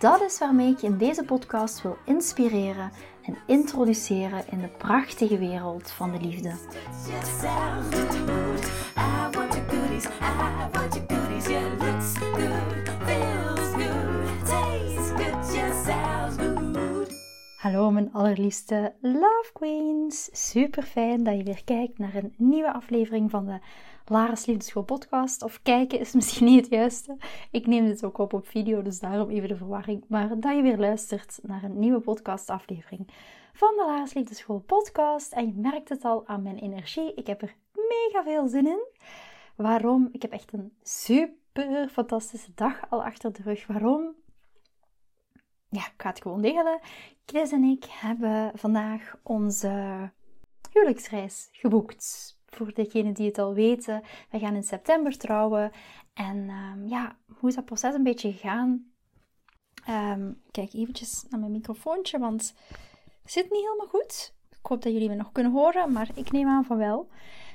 Dat is waarmee ik je in deze podcast wil inspireren en introduceren in de prachtige wereld van de liefde. Hallo mijn allerliefste Love Queens. Super fijn dat je weer kijkt naar een nieuwe aflevering van de Lara's Liefdeschool podcast. Of kijken is misschien niet het juiste. Ik neem dit ook op op video, dus daarom even de verwarring. Maar dat je weer luistert naar een nieuwe podcastaflevering van de Lara's Liefdeschool podcast. En je merkt het al aan mijn energie. Ik heb er mega veel zin in. Waarom? Ik heb echt een super fantastische dag al achter de rug. Waarom? Ja, ik ga het gewoon delen. Chris en ik hebben vandaag onze huwelijksreis geboekt voor degenen die het al weten, we gaan in september trouwen. En ehm, ja, hoe is dat proces een beetje gegaan? Um, kijk eventjes naar mijn microfoontje, want het zit niet helemaal goed. Ik hoop dat jullie me nog kunnen horen, maar ik neem aan van wel.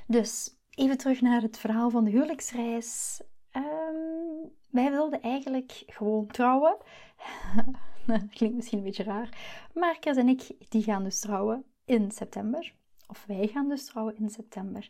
Dus even terug naar het verhaal van de huwelijksreis. Um, wij wilden eigenlijk gewoon trouwen. dat klinkt misschien een beetje raar. Maar Chris en ik die gaan dus trouwen in september. Of wij gaan dus trouwen in september.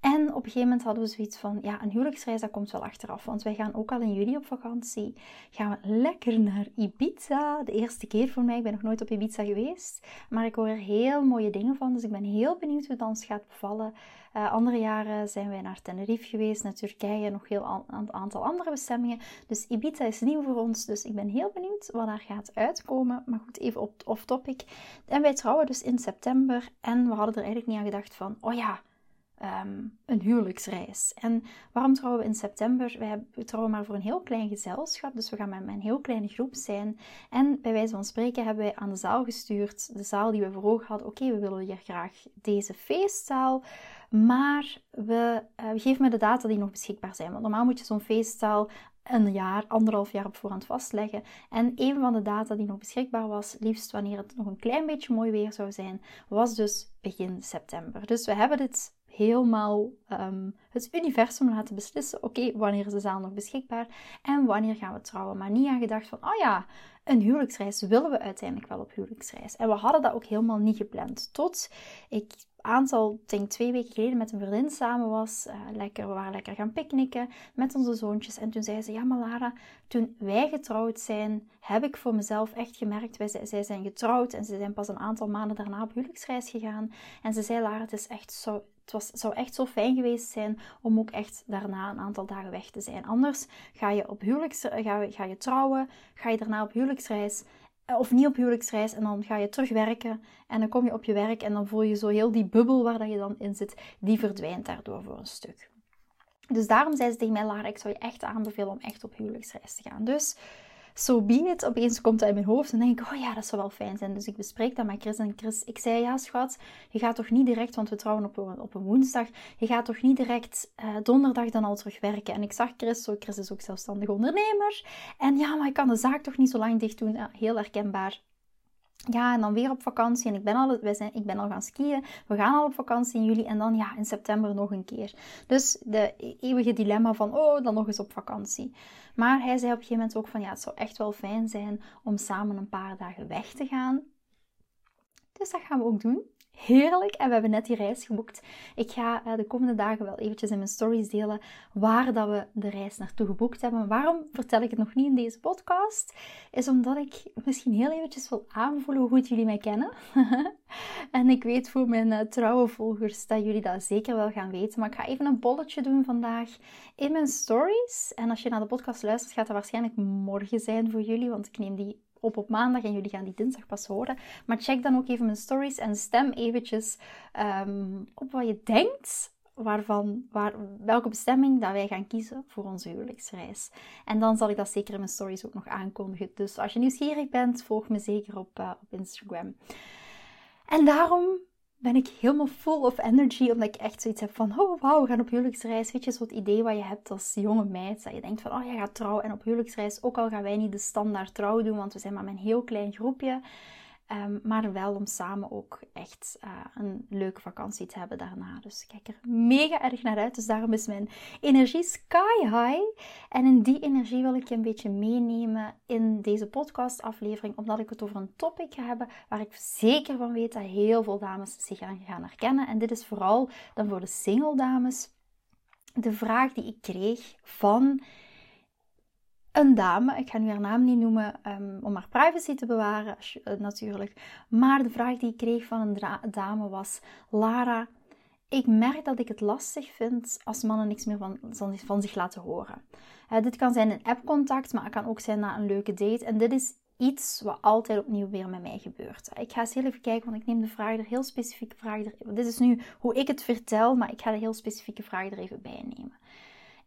En op een gegeven moment hadden we zoiets van, ja, een huwelijksreis, dat komt wel achteraf. Want wij gaan ook al in juli op vakantie. Gaan we lekker naar Ibiza. De eerste keer voor mij. Ik ben nog nooit op Ibiza geweest. Maar ik hoor er heel mooie dingen van. Dus ik ben heel benieuwd hoe het ons gaat bevallen. Uh, andere jaren zijn wij naar Tenerife geweest, naar Turkije, nog heel een aantal andere bestemmingen. Dus Ibiza is nieuw voor ons, dus ik ben heel benieuwd wat daar gaat uitkomen. Maar goed, even op off topic. En wij trouwen dus in september en we hadden er eigenlijk niet aan gedacht van, oh ja, um, een huwelijksreis. En waarom trouwen we in september? Wij trouwen maar voor een heel klein gezelschap, dus we gaan met een heel kleine groep zijn. En bij wijze van spreken hebben wij aan de zaal gestuurd, de zaal die we voor ogen hadden, oké, we willen hier graag deze feestzaal, maar we, we geven me de data die nog beschikbaar zijn. Want normaal moet je zo'n feestzaal een jaar, anderhalf jaar op voorhand vastleggen. En een van de data die nog beschikbaar was, liefst wanneer het nog een klein beetje mooi weer zou zijn, was dus begin september. Dus we hebben dit helemaal um, het universum laten beslissen: oké, wanneer is de zaal nog beschikbaar en wanneer gaan we trouwen. Maar niet aan gedacht van: oh ja, een huwelijksreis willen we uiteindelijk wel op huwelijksreis. En we hadden dat ook helemaal niet gepland. Tot ik aantal, denk twee weken geleden met een vriendin samen was. Uh, lekker, we waren lekker gaan picknicken met onze zoontjes. En toen zei ze, ja maar Lara, toen wij getrouwd zijn, heb ik voor mezelf echt gemerkt, wij, zij zijn getrouwd en ze zijn pas een aantal maanden daarna op huwelijksreis gegaan. En ze zei, Lara, het is echt zo, het was, zou echt zo fijn geweest zijn om ook echt daarna een aantal dagen weg te zijn. Anders ga je op huwelijks, ga, ga je trouwen, ga je daarna op huwelijksreis eh, of niet op huwelijksreis en dan ga je terugwerken en dan kom je op je werk en dan voel je zo heel die bubbel waar dat je dan in zit, die verdwijnt daardoor voor een stuk. Dus daarom zei ze tegen mij, Lara, ik zou je echt aanbevelen om echt op huwelijksreis te gaan. Dus so be it. Opeens komt dat in mijn hoofd en denk ik, oh ja, dat zou wel fijn zijn. Dus ik bespreek dat met Chris en Chris. Ik zei, ja schat, je gaat toch niet direct, want we trouwen op een, op een woensdag, je gaat toch niet direct uh, donderdag dan al terug werken. En ik zag Chris, zo, Chris is ook zelfstandig ondernemer. En ja, maar ik kan de zaak toch niet zo lang dicht doen. Heel herkenbaar. Ja, en dan weer op vakantie. En ik ben, al, wij zijn, ik ben al gaan skiën. We gaan al op vakantie in juli. En dan ja, in september nog een keer. Dus de eeuwige dilemma van, oh, dan nog eens op vakantie. Maar hij zei op een gegeven moment ook van, ja, het zou echt wel fijn zijn om samen een paar dagen weg te gaan. Dus dat gaan we ook doen heerlijk. En we hebben net die reis geboekt. Ik ga uh, de komende dagen wel eventjes in mijn stories delen waar dat we de reis naartoe geboekt hebben. Waarom vertel ik het nog niet in deze podcast? Is omdat ik misschien heel eventjes wil aanvoelen hoe goed jullie mij kennen. en ik weet voor mijn uh, trouwe volgers dat jullie dat zeker wel gaan weten. Maar ik ga even een bolletje doen vandaag in mijn stories. En als je naar de podcast luistert, gaat dat waarschijnlijk morgen zijn voor jullie. Want ik neem die op op maandag en jullie gaan die dinsdag pas horen. Maar check dan ook even mijn stories en stem eventjes um, op wat je denkt waarvan, waar, welke bestemming dat wij gaan kiezen voor onze huwelijksreis. En dan zal ik dat zeker in mijn stories ook nog aankondigen. Dus als je nieuwsgierig bent, volg me zeker op, uh, op Instagram. En daarom ben ik helemaal full of energy, omdat ik echt zoiets heb van, oh wauw, we gaan op huwelijksreis. Weet je, zo'n idee wat je hebt als jonge meid, dat je denkt van, oh, je gaat trouwen en op huwelijksreis, ook al gaan wij niet de standaard trouw doen, want we zijn maar met een heel klein groepje. Ehm, maar wel om samen ook echt uh, een leuke vakantie te hebben daarna. Dus ik kijk er mega erg naar uit. Dus daarom is mijn energie sky high. En in die energie wil ik je een beetje meenemen in deze podcastaflevering. Omdat ik het over een topic ga hebben waar ik zeker van weet dat heel veel dames zich aan gaan herkennen. En dit is vooral dan voor de single dames. De vraag die ik kreeg van een dame, ik ga nu haar naam niet noemen um, om haar privacy te bewaren uh, natuurlijk, maar de vraag die ik kreeg van een dame was: Lara, ik merk dat ik het lastig vind als mannen niks meer van, van zich laten horen. Dit kan zijn een appcontact, maar het kan ook zijn na een leuke date. En dit is iets wat altijd opnieuw weer met mij gebeurt. Ik ga eens heel even kijken, want ik neem de vraag er heel specifieke vraag er. Dit is nu hoe ik het vertel, maar ik ga de heel specifieke vraag er even bij nemen.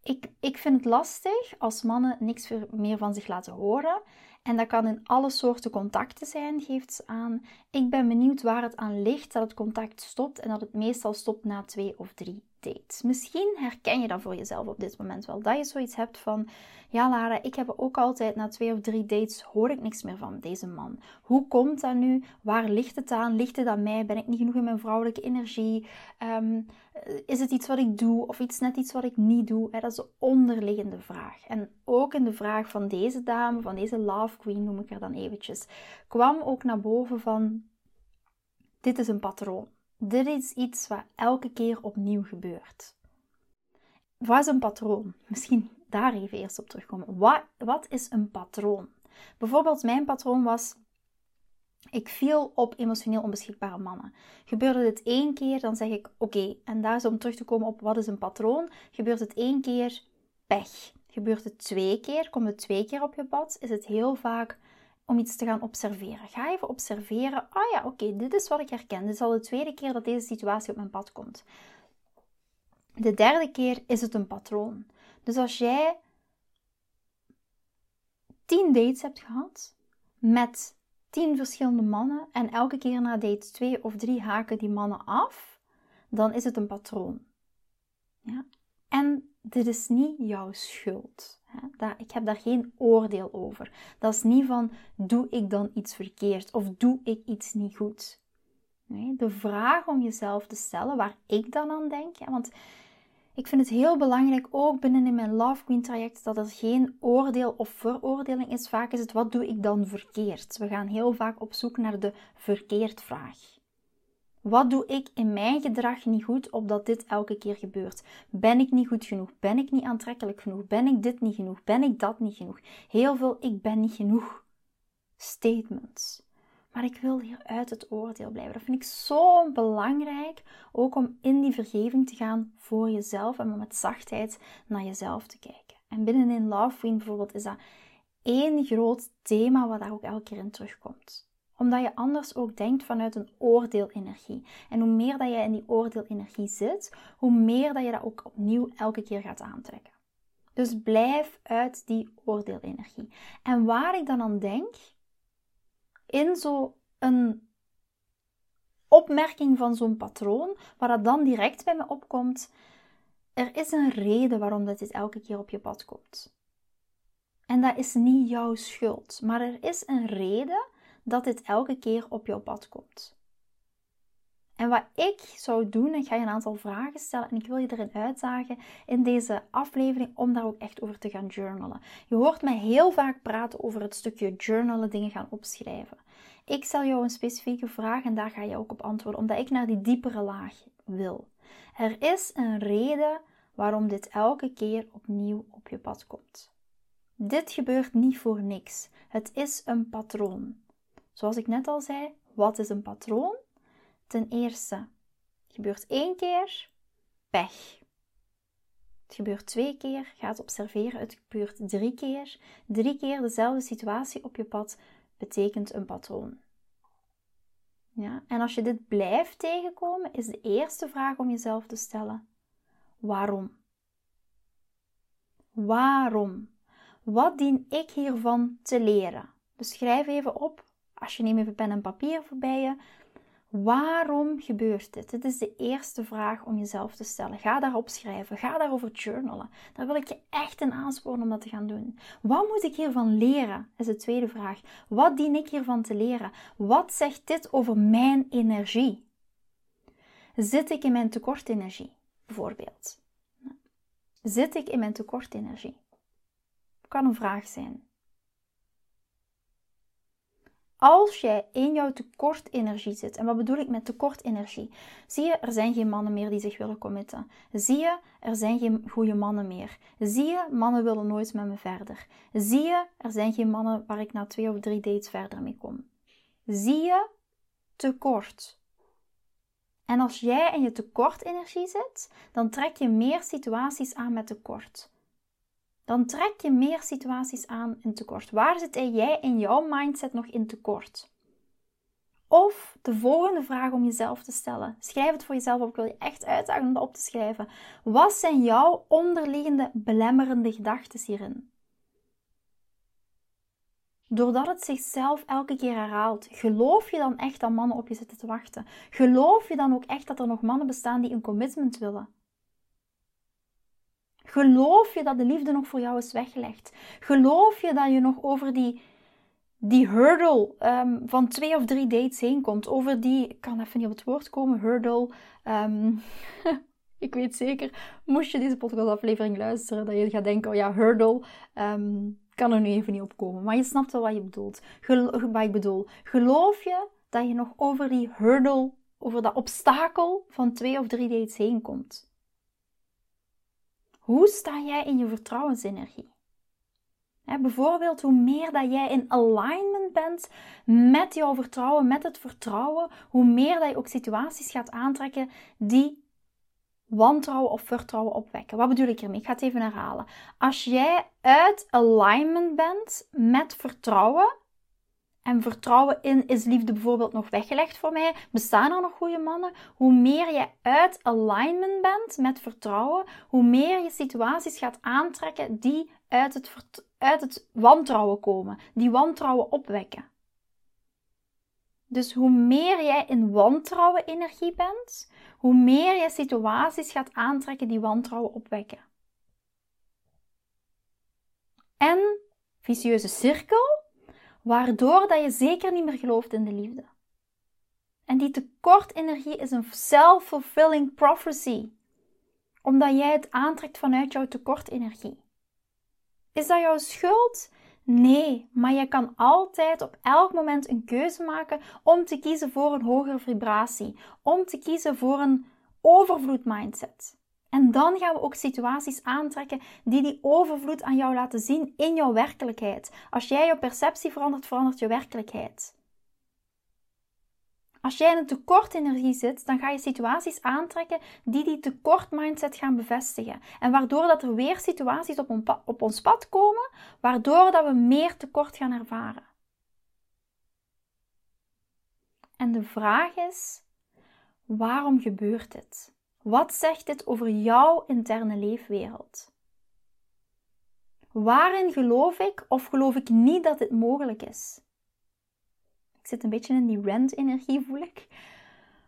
Ik, ik vind het lastig als mannen niks meer van zich laten horen. En dat kan in alle soorten contacten zijn, geeft ze aan. Ik ben benieuwd waar het aan ligt dat het contact stopt en dat het meestal stopt na twee of drie Misschien herken je dat voor jezelf op dit moment wel. Dat je zoiets hebt van, ja Lara, ik heb ook altijd na twee of drie dates hoor ik niks meer van deze man. Hoe komt dat nu? Waar ligt het aan? Ligt het aan mij? Ben ik niet genoeg in mijn vrouwelijke energie? Ehm, is het iets wat ik doe of iets net iets wat ik niet doe? Dat is de onderliggende vraag. En ook in de vraag van deze dame, van deze love queen noem ik haar dan eventjes, kwam ook naar boven van, dit is een patroon. Dit is iets wat elke keer opnieuw gebeurt. Wat is een patroon? Misschien daar even eerst op terugkomen. Wat, wat is een patroon? Bijvoorbeeld, mijn patroon was: ik viel op emotioneel onbeschikbare mannen. Gebeurde dit één keer, dan zeg ik oké. En daar is om terug te komen op wat is een patroon. Gebeurt het één keer, pech. Gebeurt het twee keer, komt het twee keer op je pad, is het heel vaak om iets te gaan observeren. Ga even observeren. Ah ja, oké, dit is wat ik herken. Dit is al de tweede keer dat deze situatie op mijn pad komt. De derde keer is het een patroon. Dus als jij tien dates hebt gehad met tien verschillende mannen en elke keer na date twee of drie haken die mannen af, dan is het een patroon. Ja? En dit is niet jouw schuld ik heb daar geen oordeel over. Dat is niet van, doe ik dan iets verkeerd of doe ik iets niet goed? De vraag om jezelf te stellen, waar ik dan aan denk, want ik vind het heel belangrijk, ook binnen in mijn Love Queen traject, dat er geen oordeel of veroordeling is. Vaak is het, wat doe ik dan verkeerd? We gaan heel vaak op zoek naar de verkeerd vraag. Wat doe ik in mijn gedrag niet goed opdat dit elke keer gebeurt? Ben ik niet goed genoeg? Ben ik niet aantrekkelijk genoeg? Ben ik dit niet genoeg? Ben ik dat niet genoeg? Heel veel ik ben niet genoeg statements. Maar ik wil hier uit het oordeel blijven. Dat vind ik zo belangrijk. Ook om in die vergeving te gaan voor jezelf en om met zachtheid naar jezelf te kijken. En binnenin Love Queen bijvoorbeeld is dat één groot thema wat daar ook elke keer in terugkomt omdat je anders ook denkt vanuit een oordeelenergie. En hoe meer dat je in die oordeelenergie zit, hoe meer dat je dat ook opnieuw elke keer gaat aantrekken. Dus blijf uit die oordeelenergie. En waar ik dan aan denk, in zo'n opmerking van zo'n patroon, waar dat dan direct bij me opkomt, er is een reden waarom dat dit elke keer op je pad komt. En dat is niet jouw schuld, maar er is een reden dat dit elke keer op jouw pad komt. En wat ik zou doen, ik ga je een aantal vragen stellen en ik wil je erin uitdagen in deze aflevering om daar ook echt over te gaan journalen. Je hoort mij heel vaak praten over het stukje journalen, dingen gaan opschrijven. Ik stel jou een specifieke vraag en daar ga je ook op antwoorden, omdat ik naar die diepere laag wil. Er is een reden waarom dit elke keer opnieuw op je pad komt. Dit gebeurt niet voor niks. Het is een patroon. Zoals ik net al zei, wat is een patroon? Ten eerste, het gebeurt één keer, pech. Het gebeurt twee keer, ga het observeren. Het gebeurt drie keer. Drie keer dezelfde situatie op je pad betekent een patroon. Ja? En als je dit blijft tegenkomen, is de eerste vraag om jezelf te stellen: waarom. Waarom? Wat dien ik hiervan te leren? Dus schrijf even op, als je neemt even pen en papier voorbij je. Waarom gebeurt dit? Dit is de eerste vraag om jezelf te stellen. Ga daarop schrijven. Ga daarover journalen. Daar wil ik je echt in aansporen om dat te gaan doen. Wat moet ik hiervan leren? Is de tweede vraag. Wat dien ik hiervan te leren? Wat zegt dit over mijn energie? Zit ik in mijn tekortenergie, bijvoorbeeld? Zit ik in mijn tekortenergie? Kan een vraag zijn. Als jij in jouw tekortenergie zit, en wat bedoel ik met tekortenergie? Zie je, er zijn geen mannen meer die zich willen committen. Zie je, er zijn geen goede mannen meer. Zie je, mannen willen nooit met me verder. Zie je, er zijn geen mannen waar ik na twee of drie dates verder mee kom. Zie je, tekort. En als jij in je tekortenergie zit, dan trek je meer situaties aan met tekort dan trek je meer situaties aan in tekort. Waar zit jij in jouw mindset nog in tekort? Of de volgende vraag om jezelf te stellen. Schrijf het voor jezelf op. Ik wil je echt uitdagen om dat op te schrijven. Wat zijn jouw onderliggende belemmerende gedachten hierin? Doordat het zichzelf elke keer herhaalt, geloof je dan echt dat mannen op je zitten te wachten? Geloof je dan ook echt dat er nog mannen bestaan die een commitment willen? Geloof je dat de liefde nog voor jou is weggelegd? Geloof je dat je nog over die, die hurdle um, van twee of drie dates heen komt? Over die, ik kan even niet op het woord komen, hurdle. Um, ik weet zeker, moest je deze podcastaflevering luisteren, dat je gaat denken, oh ja, hurdle, um, kan er nu even niet opkomen. Maar je snapt wel wat je bedoelt. wat ik bedoel. Geloof je dat je nog over die hurdle, over dat obstakel van twee of drie dates heen komt? Hoe sta jij in je vertrouwensenergie? bijvoorbeeld, hoe meer dat jij in alignment bent met jouw vertrouwen, met het vertrouwen, hoe meer dat je ook situaties gaat aantrekken die wantrouwen of vertrouwen opwekken. Wat bedoel ik ermee? Ik ga het even herhalen. Als jij uit alignment bent met vertrouwen, en vertrouwen in is liefde bijvoorbeeld nog weggelegd voor mij? Bestaan er nog goede mannen? Hoe meer je uit alignment bent met vertrouwen, hoe meer je situaties gaat aantrekken die uit het, uit het wantrouwen komen, die wantrouwen opwekken. Dus hoe meer jij in wantrouwen energie bent, hoe meer je situaties gaat aantrekken die wantrouwen opwekken. En, vicieuze cirkel, waardoor dat je zeker niet meer gelooft in de liefde. En die tekortenergie is een self-fulfilling prophecy, omdat jij het aantrekt vanuit jouw tekortenergie. Is dat jouw schuld? Nee, maar je kan altijd op elk moment een keuze maken om te kiezen voor een hogere vibratie, om te kiezen voor een overvloed mindset. En dan gaan we ook situaties aantrekken die die overvloed aan jou laten zien in jouw werkelijkheid. Als jij je perceptie verandert, verandert je werkelijkheid. Als jij in een tekort energie zit, dan ga je situaties aantrekken die die tekort mindset gaan bevestigen. En waardoor dat er weer situaties op, op ons pad komen, waardoor dat we meer tekort gaan ervaren. En de vraag is, waarom gebeurt dit? Wat zegt dit over jouw interne leefwereld? Waarin geloof ik of geloof ik niet dat dit mogelijk is? Ik zit een beetje in die rent-energie, voel ik.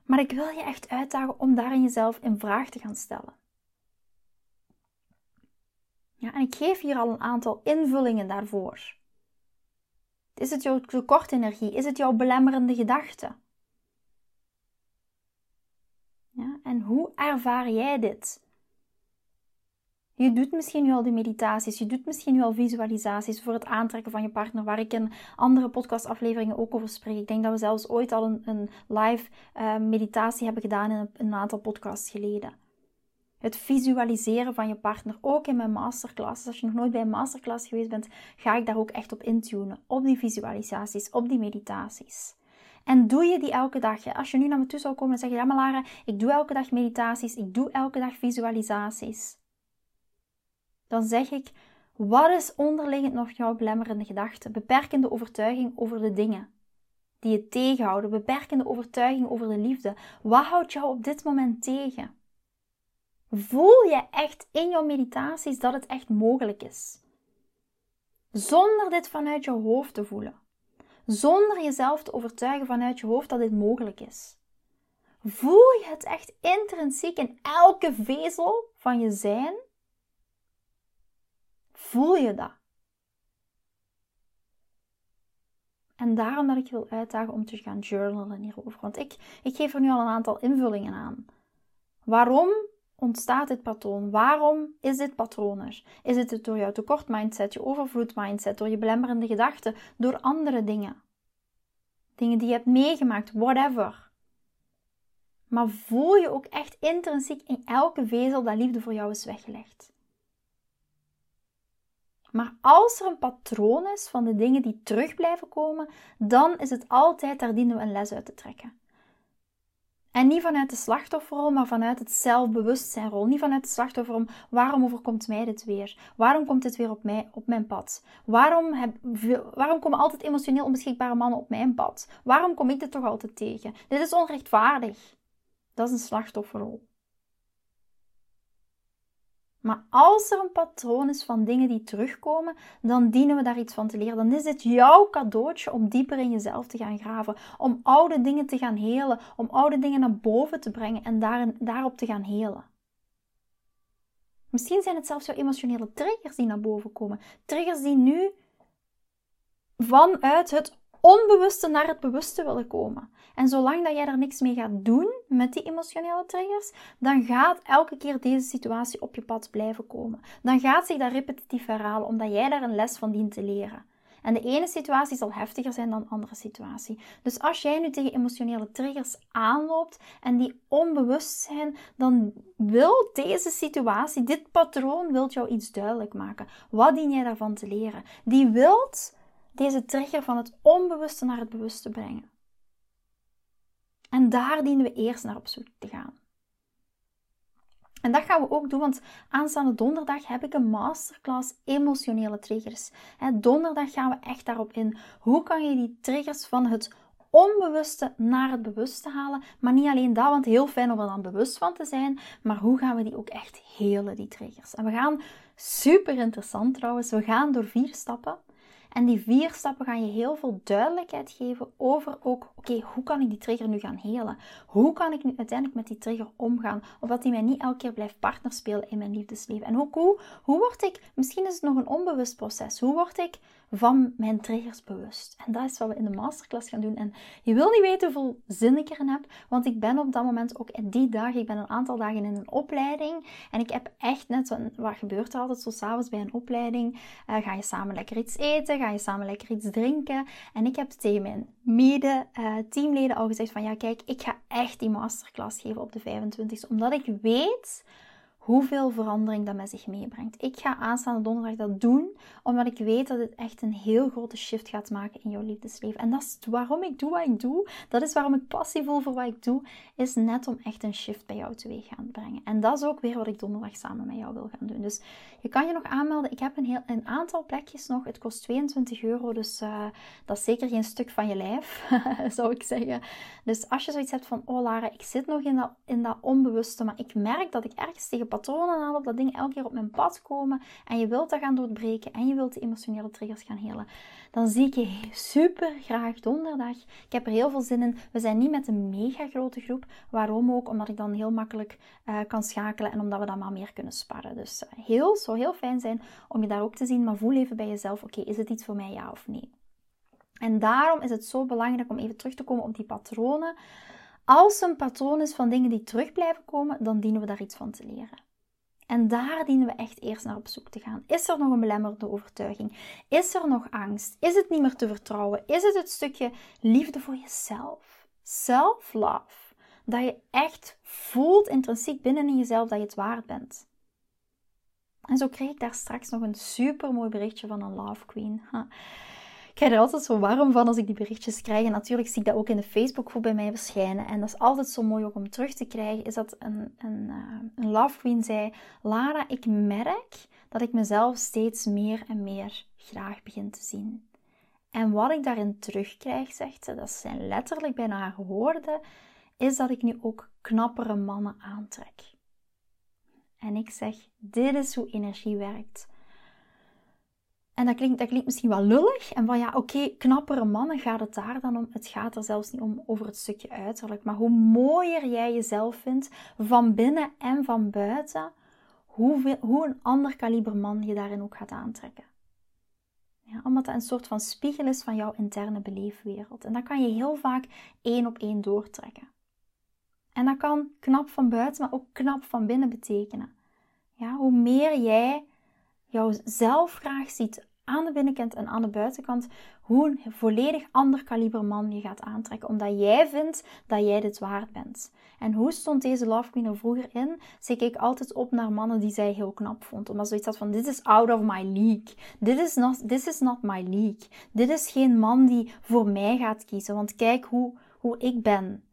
Maar ik wil je echt uitdagen om daarin jezelf in vraag te gaan stellen. Ja, en ik geef hier al een aantal invullingen daarvoor. Is het jouw tekortenergie? Is het jouw belemmerende gedachte? Ja? En hoe ervaar jij dit? Je doet misschien nu al die meditaties, je doet misschien nu al visualisaties voor het aantrekken van je partner, waar ik in andere podcastafleveringen ook over spreek. Ik denk dat we zelfs ooit al een, een live uh, meditatie hebben gedaan in een, aantal podcasts geleden. Het visualiseren van je partner, ook in mijn masterclass. Als je nog nooit bij een masterclass geweest bent, ga ik daar ook echt op intunen. Op die visualisaties, op die meditaties. En doe je die elke dag? Als je nu naar me toe zou komen en zeggen, ja maar ik doe elke dag meditaties, ik doe elke dag visualisaties. Dan zeg ik, wat is onderliggend nog jouw belemmerende gedachte? Beperkende overtuiging over de dingen die je tegenhouden, beperkende overtuiging over de liefde. Wat houdt jou op dit moment tegen? Voel je echt in jouw meditaties dat het echt mogelijk is. Zonder dit vanuit je hoofd te voelen. Zonder jezelf te overtuigen vanuit je hoofd dat dit mogelijk is. Voel je het echt intrinsiek in elke vezel van je zijn? Voel je dat? En daarom dat ik je wil uitdagen om te gaan journalen hierover. Want ik, ik geef er nu al een aantal invullingen aan. Waarom ontstaat dit patroon? Waarom is dit patroon er? Is het door jouw tekort mindset, je overvloed mindset, door je belemmerende gedachten, door andere dingen? Dingen die je hebt meegemaakt, whatever. Maar voel je ook echt intrinsiek in elke vezel dat liefde voor jou is weggelegd. Maar als er een patroon is van de dingen die terug blijven komen, dan is het altijd, daar dienen we een les uit te trekken. En niet vanuit de slachtofferrol, maar vanuit het zelfbewustzijnrol. Niet vanuit de slachtofferrol, waarom overkomt mij dit weer? Waarom komt dit weer op, mij, op mijn pad? Waarom, heb, waarom komen altijd emotioneel onbeschikbare mannen op mijn pad? Waarom kom ik dit toch altijd tegen? Dit is onrechtvaardig. Dat is een slachtofferrol. Maar als er een patroon is van dingen die terugkomen, dan dienen we daar iets van te leren. Dan is het jouw cadeautje om dieper in jezelf te gaan graven. Om oude dingen te gaan helen. Om oude dingen naar boven te brengen en daarop te gaan helen. Misschien zijn het zelfs jouw emotionele triggers die naar boven komen. Triggers die nu vanuit het onbewuste naar het bewuste willen komen. En zolang dat jij er niks mee gaat doen met die emotionele triggers, dan gaat elke keer deze situatie op je pad blijven komen. Dan gaat zich dat repetitief herhalen, omdat jij daar een les van dient te leren. En de ene situatie zal heftiger zijn dan de andere situatie. Dus als jij nu tegen emotionele triggers aanloopt en die onbewust zijn, dan wil deze situatie, dit patroon, wilt jou iets duidelijk maken. Wat dien jij daarvan te leren? Die wilt deze trigger van het onbewuste naar het bewuste brengen. En daar dienen we eerst naar op zoek te gaan. En dat gaan we ook doen, want aanstaande donderdag heb ik een masterclass emotionele triggers. donderdag gaan we echt daarop in. Hoe kan je die triggers van het onbewuste naar het bewuste halen? Maar niet alleen dat, want heel fijn om er dan bewust van te zijn. Maar hoe gaan we die ook echt helen, die triggers? En we gaan, super interessant trouwens, we gaan door vier stappen. En die vier stappen gaan je heel veel duidelijkheid geven over ook, oké, hoe kan ik die trigger nu gaan helen? Hoe kan ik nu uiteindelijk met die trigger omgaan? Of die mij niet elke keer blijft partner spelen in mijn liefdesleven. En ook hoe, hoe word ik, misschien is het nog een onbewust proces, hoe word ik van mijn triggers bewust. En dat is wat we in de masterclass gaan doen. En je wil niet weten hoeveel zin ik erin heb, want ik ben op dat moment ook in die dag, ik ben een aantal dagen in een opleiding. En ik heb echt net, wat gebeurt er altijd zo s'avonds bij een opleiding? Uh, ga je samen lekker iets eten? Ga je samen lekker iets drinken? En ik heb tegen mijn mede-teamleden uh, al gezegd van ja, kijk, ik ga echt die masterclass geven op de 25e, omdat ik weet hoeveel verandering dat met zich meebrengt. Ik ga aanstaande donderdag dat doen, omdat ik weet dat het echt een heel grote shift gaat maken in jouw liefdesleven. En dat is waarom ik doe wat ik doe. Dat is waarom ik passie voel voor wat ik doe, is net om echt een shift bij jou teweeg gaan brengen. En dat is ook weer wat ik donderdag samen met jou wil gaan doen. Dus je kan je nog aanmelden. Ik heb een, heel, een aantal plekjes nog. Het kost 22 euro, dus uh, dat is zeker geen stuk van je lijf, zou ik zeggen. Dus als je zoiets hebt van, oh Lara, ik zit nog in dat, in dat onbewuste, maar ik merk dat ik ergens tegen patronen aan op dat dingen elke keer op mijn pad komen en je wilt dat gaan doorbreken en je wilt de emotionele triggers gaan helen, dan zie ik je super graag donderdag. Ik heb er heel veel zin in. We zijn niet met een mega grote groep. Waarom ook? Omdat ik dan heel makkelijk uh, kan schakelen en omdat we dan maar meer kunnen sparren. Dus uh, heel, zou heel fijn zijn om je daar ook te zien, maar voel even bij jezelf, oké, is het iets voor mij ja of nee? En daarom is het zo belangrijk om even terug te komen op die patronen. Als een patroon is van dingen die terug blijven komen, dan dienen we daar iets van te leren. En daar dienen we echt eerst naar op zoek te gaan. Is er nog een belemmerende overtuiging? Is er nog angst? Is het niet meer te vertrouwen? Is het het stukje liefde voor jezelf? Self-love. Dat je echt voelt intrinsiek binnen in jezelf dat je het waard bent. En zo kreeg ik daar straks nog een super mooi berichtje van een Love Queen. Ik krijg er altijd zo warm van als ik die berichtjes krijg. En natuurlijk zie ik dat ook in de Facebookgroep bij mij verschijnen. En dat is altijd zo mooi ook om terug te krijgen. Is dat een, een, uh, een love queen zei... Lara, ik merk dat ik mezelf steeds meer en meer graag begin te zien. En wat ik daarin terugkrijg, zegt ze, dat zijn letterlijk bijna haar woorden, is dat ik nu ook knappere mannen aantrek. En ik zeg, dit is hoe energie werkt. En dat klinkt, dat klinkt misschien wel lullig. En van ja, oké, knappere mannen gaat het daar dan om. Het gaat er zelfs niet om over het stukje uiterlijk. Maar hoe mooier jij jezelf vindt, van binnen en van buiten, hoe, hoe een ander kaliber man je daarin ook gaat aantrekken. Ja, omdat dat een soort van spiegel is van jouw interne beleefwereld. En dat kan je heel vaak één op één doortrekken. En dat kan knap van buiten, maar ook knap van binnen betekenen. Ja, hoe meer jij jouzelf graag ziet aan de binnenkant en aan de buitenkant, hoe een volledig ander kaliber man je gaat aantrekken, omdat jij vindt dat jij dit waard bent. En hoe stond deze Love Queen er vroeger in? Ze keek altijd op naar mannen die zij heel knap vond, omdat zoiets had van, dit is out of my league. Dit is not, this is not my league. Dit is geen man die voor mij gaat kiezen, want kijk hoe, hoe ik ben.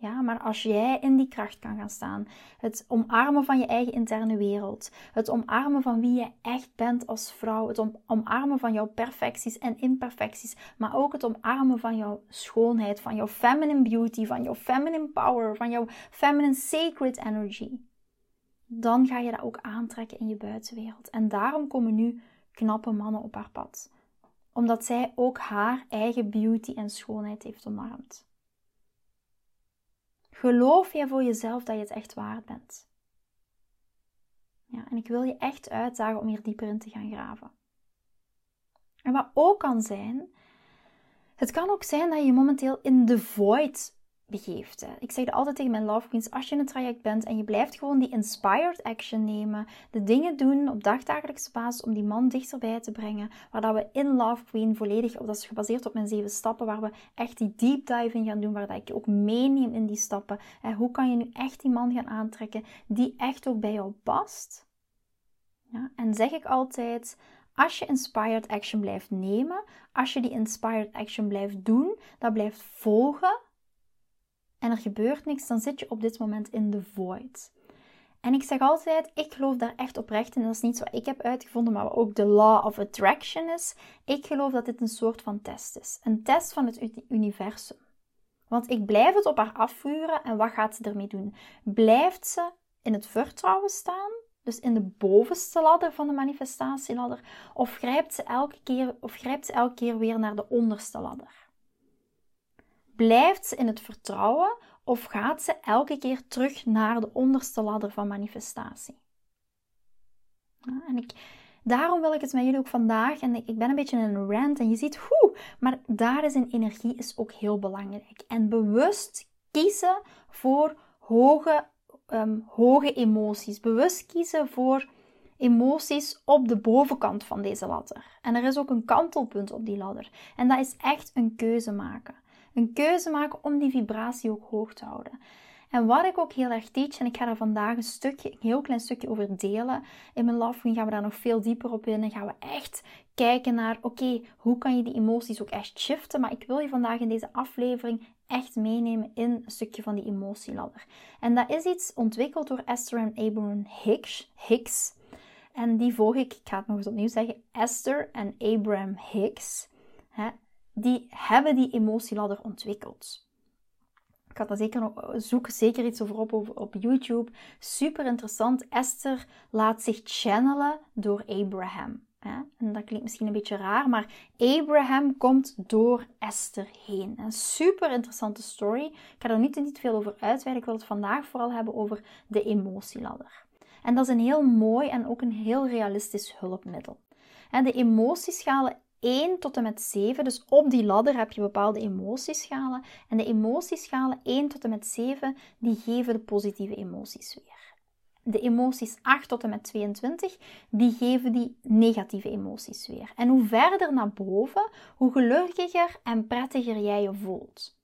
Ja, maar als jij in die kracht kan gaan staan, het omarmen van je eigen interne wereld, het omarmen van wie je echt bent als vrouw, het omarmen van jouw perfecties en imperfecties, maar ook het omarmen van jouw schoonheid, van jouw feminine beauty, van jouw feminine power, van jouw feminine sacred energy, dan ga je dat ook aantrekken in je buitenwereld. En daarom komen nu knappe mannen op haar pad, omdat zij ook haar eigen beauty en schoonheid heeft omarmd. Geloof jij voor jezelf dat je het echt waard bent? Ja, en ik wil je echt uitdagen om hier dieper in te gaan graven. En wat ook kan zijn, het kan ook zijn dat je momenteel in de void begeeft. Ik zeg altijd tegen mijn love queens, als je in een traject bent en je blijft gewoon die inspired action nemen, de dingen doen op dagdagelijkse basis om die man dichterbij te brengen, waar dat we in Love Queen volledig, dat is gebaseerd op mijn zeven stappen, waar we echt die deep dive in gaan doen, waar dat ik je ook meeneem in die stappen. En hoe kan je nu echt die man gaan aantrekken die echt ook bij jou past? Ja, en zeg ik altijd, als je inspired action blijft nemen, als je die inspired action blijft doen, dat blijft volgen, en er gebeurt niks, dan zit je op dit moment in de void. En ik zeg altijd, ik geloof daar echt oprecht in. Dat is niet wat ik heb uitgevonden, maar wat ook de law of attraction is. Ik geloof dat dit een soort van test is. Een test van het universum. Want ik blijf het op haar afvuren en wat gaat ze ermee doen? Blijft ze in het vertrouwen staan? Dus in de bovenste ladder van de manifestatieladder? Of grijpt ze elke keer, of grijpt ze elke keer weer naar de onderste ladder? Blijft ze in het vertrouwen of gaat ze elke keer terug naar de onderste ladder van manifestatie? en ik, daarom wil ik het met jullie ook vandaag, en ik ben een beetje in een rant en je ziet hoe, maar daar is een energie is ook heel belangrijk. En bewust kiezen voor hoge, um, hoge emoties. Bewust kiezen voor emoties op de bovenkant van deze ladder. En er is ook een kantelpunt op die ladder. En dat is echt een keuze maken. Een keuze maken om die vibratie ook hoog te houden. En wat ik ook heel erg teach, en ik ga daar vandaag een stukje, een heel klein stukje over delen. In mijn Love gaan we daar nog veel dieper op in. En gaan we echt kijken naar, oké, hoe kan je die emoties ook echt shiften? Maar ik wil je vandaag in deze aflevering echt meenemen in een stukje van die emotieladder. En dat is iets ontwikkeld door Esther en Abraham Hicks. Hicks. En die volg ik, ik ga het nog eens opnieuw zeggen, Esther en Abraham Hicks die hebben die emotieladder ontwikkeld. Ik had daar zeker nog, zoek zeker iets over op, op YouTube. Super interessant. Esther laat zich channelen door Abraham. En dat klinkt misschien een beetje raar, maar Abraham komt door Esther heen. Een super interessante story. Ik ga er niet niet veel over uitweiden. Ik wil het vandaag vooral hebben over de emotieladder. En dat is een heel mooi en ook een heel realistisch hulpmiddel. De emotieschalen 1 tot en met 7. Dus op die ladder heb je bepaalde emotieschalen. En de emotieschalen 1 tot en met 7, die geven de positieve emoties weer. De emoties 8 tot en met 22, die geven die negatieve emoties weer. En hoe verder naar boven, hoe gelukkiger en prettiger jij je voelt.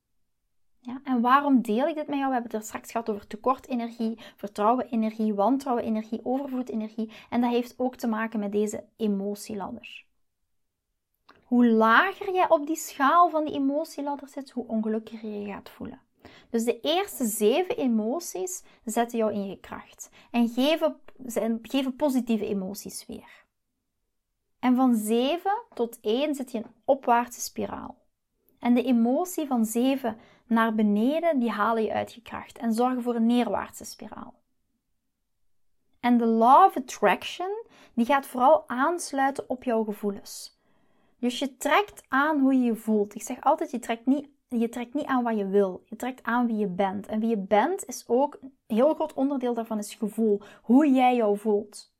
Ja, en waarom deel ik dit met jou? We hebben het er straks gehad over tekortenergie, vertrouwen-energie, wantrouwen-energie, overvloed-energie. En dat heeft ook te maken met deze emotieladder. Hoe lager jij op die schaal van die emotieladder zit, hoe ongelukkiger je gaat voelen. Dus de eerste zeven emoties zetten jou in je kracht en geven, geven positieve emoties weer. En van 7 tot 1 zit je in een opwaartse spiraal. En de emotie van 7 naar beneden, die halen je uit je kracht en zorgen voor een neerwaartse spiraal. En de law of attraction, die gaat vooral aansluiten op jouw gevoelens. Dus je trekt aan hoe je je voelt. Ik zeg altijd, je trekt niet, je trekt niet aan wat je wil. Je trekt aan wie je bent. En wie je bent is ook, een heel groot onderdeel daarvan is gevoel. Hoe jij jou voelt.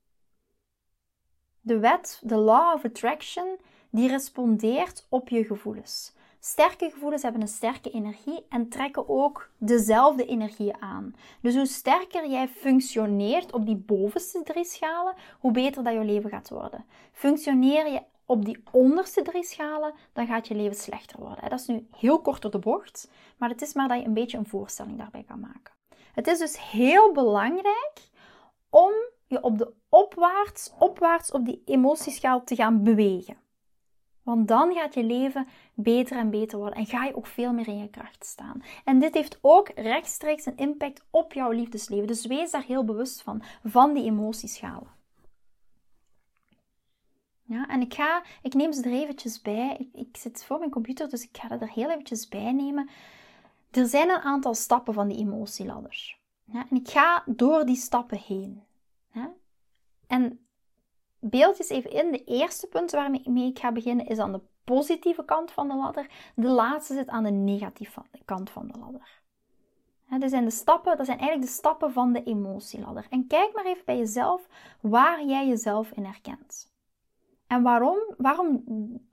De wet, de law of attraction, die respondeert op je gevoelens. Sterke gevoelens hebben een sterke energie en trekken ook dezelfde energie aan. Dus hoe sterker jij functioneert op die bovenste drie schalen, hoe beter dat je leven gaat worden. Functioneer je op die onderste drie schalen, dan gaat je leven slechter worden. Dat is nu heel kort door de bocht, maar het is maar dat je een beetje een voorstelling daarbij kan maken. Het is dus heel belangrijk om je op de opwaarts, opwaarts op die emotieschaal te gaan bewegen. Want dan gaat je leven beter en beter worden en ga je ook veel meer in je kracht staan. En dit heeft ook rechtstreeks een impact op jouw liefdesleven. Dus wees daar heel bewust van, van die emotieschalen. Ja, en ik, ga, ik neem ze er eventjes bij. Ik, ik zit voor mijn computer, dus ik ga er heel eventjes bij nemen. Er zijn een aantal stappen van die emotieladders. Ja, en ik ga door die stappen heen. En beeld eens even in. De eerste punt waarmee ik ga beginnen is aan de positieve kant van de ladder. De laatste zit aan de negatieve kant van de ladder. dat zijn de stappen, dat zijn eigenlijk de stappen van de emotieladder. En kijk maar even bij jezelf waar jij jezelf in herkent. En waarom, waarom,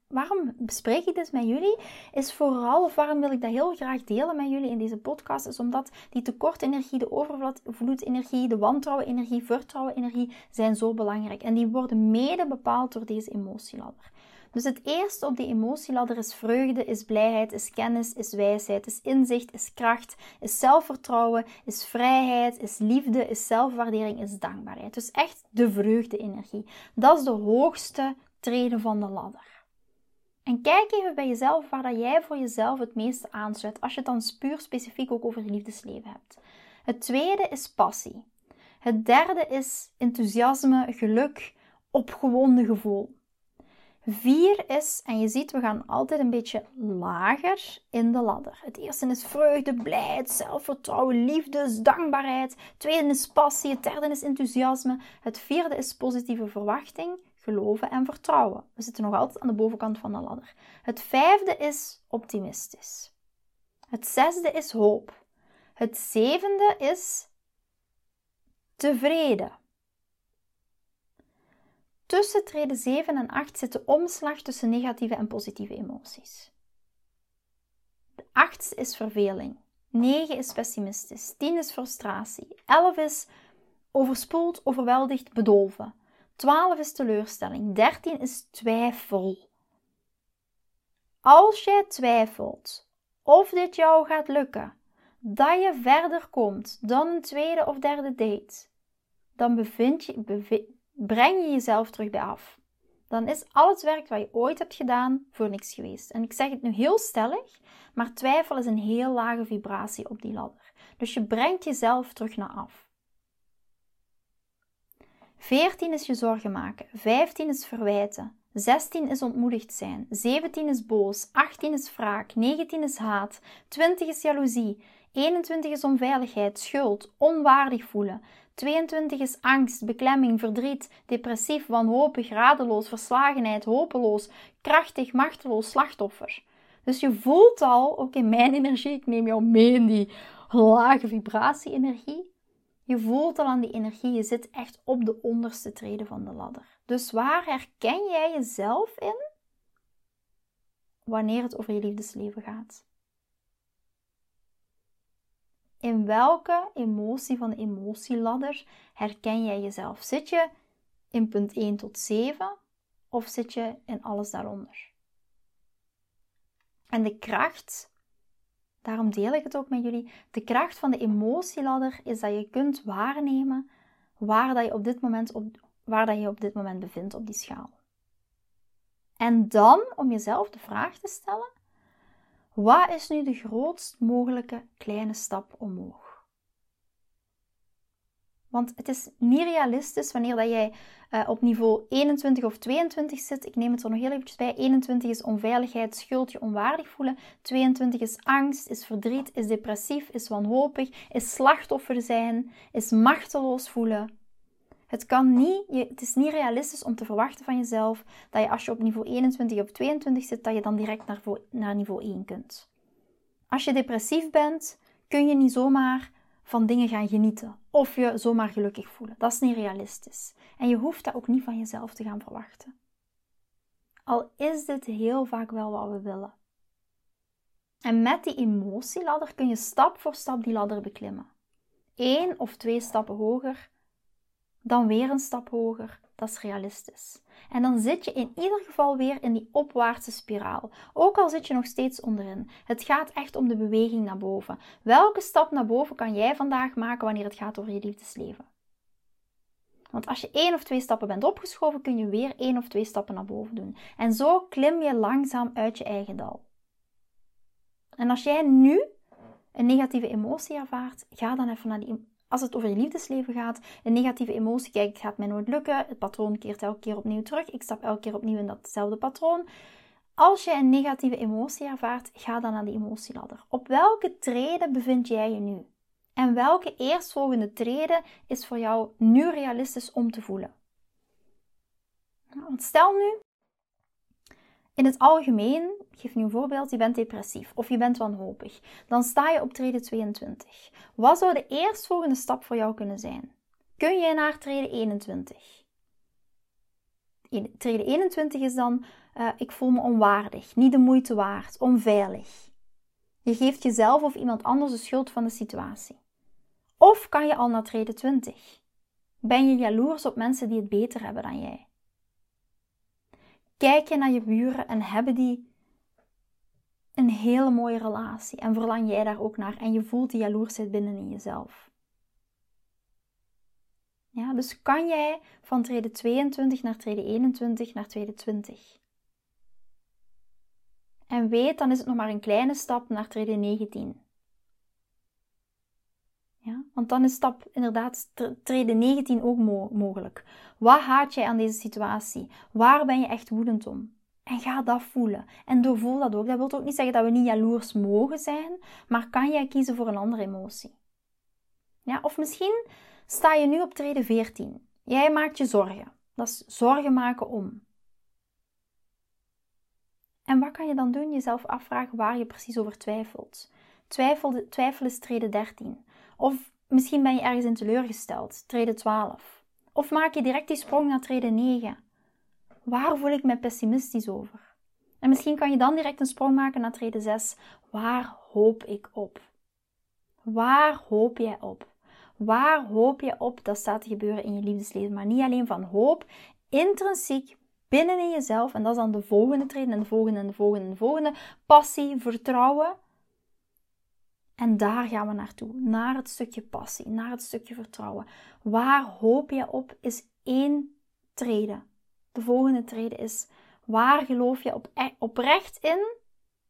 waarom bespreek ik dit met jullie? Is vooral, of waarom wil ik dat heel graag delen met jullie in deze podcast, is omdat die tekortenergie, de overvloedenergie, de wantrouwenenergie, vertrouwenenergie zijn zo belangrijk. En die worden mede bepaald door deze emotieladder. Dus het eerste op die emotieladder is vreugde, is blijheid, is kennis, is wijsheid, is inzicht, is kracht, is zelfvertrouwen, is vrijheid, is liefde, is zelfwaardering, is dankbaarheid. Dus echt de vreugde-energie. Dat is de hoogste treden van de ladder. En kijk even bij jezelf waar dat jij voor jezelf het meeste aansluit, als je het dan puur specifiek ook over liefdesleven hebt. Het tweede is passie. Het derde is enthousiasme, geluk, opgewonden gevoel. Vier is, en je ziet, we gaan altijd een beetje lager in de ladder. Het eerste is vreugde, blijheid, zelfvertrouwen, liefde, dankbaarheid. Het tweede is passie, het derde is enthousiasme. Het vierde is positieve verwachting, geloven en vertrouwen. We zitten nog altijd aan de bovenkant van de ladder. Het vijfde is optimistisch. Het zesde is hoop. Het zevende is tevreden. Tussen treden 7 en 8 zit de omslag tussen negatieve en positieve emoties. De 8 is verveling. 9 is pessimistisch. 10 is frustratie. 11 is overspoeld, overweldigd, bedolven. 12 is teleurstelling. 13 is twijfel. Als jij twijfelt of dit jou gaat lukken, dat je verder komt dan een tweede of derde date, dan bevind je, breng je jezelf terug bij af. Dan is al het werk wat je ooit hebt gedaan voor niks geweest. En ik zeg het nu heel stellig, maar twijfel is een heel lage vibratie op die ladder. Dus je brengt jezelf terug naar af. 14 is je zorgen maken. 15 is verwijten. 16 is ontmoedigd zijn. 17 is boos. 18 is wraak. 19 is haat. 20 is jaloezie. 21 is onveiligheid, schuld, onwaardig voelen. 22 is angst, beklemming, verdriet, depressief, wanhopig, radeloos, verslagenheid, hopeloos, krachtig, machteloos, slachtoffer. Dus je voelt al, ook in mijn energie, ik neem jou mee in die lage vibratie-energie. Je voelt al aan die energie, je zit echt op de onderste treden van de ladder. Dus waar herken jij jezelf in wanneer het over je liefdesleven gaat? In welke emotie van de emotieladder herken jij jezelf? Zit je in punt 1 tot 7 of zit je in alles daaronder? En de kracht, daarom deel ik het ook met jullie, de kracht van de emotieladder is dat je kunt waarnemen waar, dat je, op dit moment op, waar dat je op dit moment bevindt op die schaal. En dan om jezelf de vraag te stellen: wat is nu de grootst mogelijke kleine stap omhoog? Want het is niet realistisch wanneer dat jij uh, op niveau 21 of 22 zit. Ik neem het er nog heel eventjes bij. 21 is onveiligheid, schuld, je onwaardig voelen. 22 is angst, is verdriet, is depressief, is wanhopig, is slachtoffer zijn, is machteloos voelen. Het, kan niet, het is niet realistisch om te verwachten van jezelf dat je als je op niveau 21 of 22 zit, dat je dan direct naar, naar niveau 1 kunt. Als je depressief bent, kun je niet zomaar van dingen gaan genieten of je zomaar gelukkig voelen. Dat is niet realistisch. En je hoeft dat ook niet van jezelf te gaan verwachten. Al is dit heel vaak wel wat we willen. En met die emotieladder kun je stap voor stap die ladder beklimmen. Eén of twee stappen hoger, dan weer een stap hoger. Dat is realistisch. En dan zit je in ieder geval weer in die opwaartse spiraal. Ook al zit je nog steeds onderin. Het gaat echt om de beweging naar boven. Welke stap naar boven kan jij vandaag maken wanneer het gaat over je liefdesleven? Want als je één of twee stappen bent opgeschoven, kun je weer één of twee stappen naar boven doen. En zo klim je langzaam uit je eigen dal. En als jij nu een negatieve emotie ervaart, ga dan even naar die. Als het over je liefdesleven gaat, een negatieve emotie, kijk, het gaat mij nooit lukken. Het patroon keert elke keer opnieuw terug. Ik stap elke keer opnieuw in datzelfde patroon. Als je een negatieve emotie ervaart, ga dan naar die emotieladder. Op welke treden bevind jij je nu? En welke eerstvolgende treden is voor jou nu realistisch om te voelen? Nou, stel nu, in het algemeen, ik geef nu een voorbeeld, je bent depressief of je bent wanhopig. Dan sta je op treden 22. Wat zou de eerstvolgende stap voor jou kunnen zijn? Kun je naar treden 21? Treden 21 is dan, uh, ik voel me onwaardig, niet de moeite waard, onveilig. Je geeft jezelf of iemand anders de schuld van de situatie. Of kan je al naar treden 20? Ben je jaloers op mensen die het beter hebben dan jij? Kijk je naar je buren en hebben die een hele mooie relatie en verlang jij daar ook naar en je voelt die jaloersheid binnen in jezelf. Ja, dus kan jij van treden 22 naar treden 21 naar treden 20? En weet, dan is het nog maar een kleine stap naar treden 19. Ja? Want dan is stap inderdaad treden 19 ook mogelijk. Wat haat jij aan deze situatie? Waar ben je echt woedend om? En ga dat voelen. En doorvoel dat ook. Dat wil ook niet zeggen dat we niet jaloers mogen zijn, maar kan jij kiezen voor een andere emotie? Ja, of misschien sta je nu op treden 14. Jij maakt je zorgen. Dat is zorgen maken om. En wat kan je dan doen? Jezelf afvragen waar je precies over twijfelt. Twijfel, twijfel is treden 13. Of misschien ben je ergens in teleurgesteld, treden 12. Of maak je direct die sprong naar treden 9. Waar voel ik me pessimistisch over? En misschien kan je dan direct een sprong maken naar treden 6. Waar hoop ik op? Waar hoop jij op? Waar hoop je op dat staat te gebeuren in je liefdesleven? Maar niet alleen van hoop, intrinsiek binnen in jezelf. En dat is dan de volgende treden en de volgende en de volgende en de volgende. Passie, vertrouwen. En daar gaan we naartoe, naar het stukje passie, naar het stukje vertrouwen. Waar hoop je op is één treden. De volgende treden is, waar geloof je op, e- oprecht in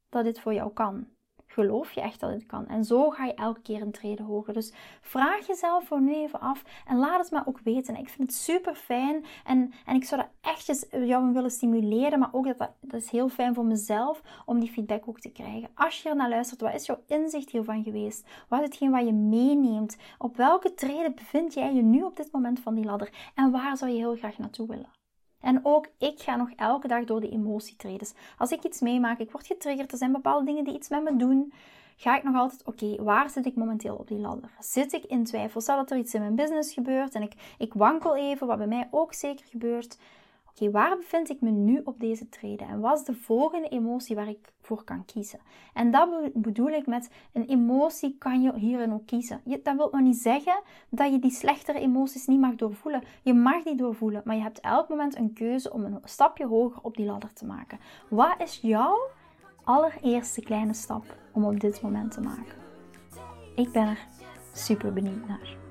dat dit voor jou kan? Geloof je echt dat het kan? En zo ga je elke keer een trede hoger. Dus vraag jezelf voor nu even af en laat het me ook weten. Ik vind het super fijn en, en ik zou dat echt jou willen stimuleren, maar ook dat, dat, is heel fijn voor mezelf om die feedback ook te krijgen. Als je er naar luistert, wat is jouw inzicht hiervan geweest? Wat is hetgeen wat je meeneemt? Op welke treden bevind jij je nu op dit moment van die ladder? En waar zou je heel graag naartoe willen? En ook ik ga nog elke dag door die emotietredes. Als ik iets meemaak, ik word getriggerd, er zijn bepaalde dingen die iets met me doen, ga ik nog altijd, oké, waar zit ik momenteel op die ladder? Zit ik in twijfel? Stel dat er iets in mijn business gebeurt en ik, ik wankel even, wat bij mij ook zeker gebeurt. Oké, waar bevind ik me nu op deze treden? En wat is de volgende emotie waar ik voor kan kiezen? En dat bedoel ik met een emotie kan je hierin ook kiezen. dat wil nog niet zeggen dat je die slechtere emoties niet mag doorvoelen. Je mag die doorvoelen, maar je hebt elk moment een keuze om een stapje hoger op die ladder te maken. Wat is jouw allereerste kleine stap om op dit moment te maken? Ik ben er super benieuwd naar.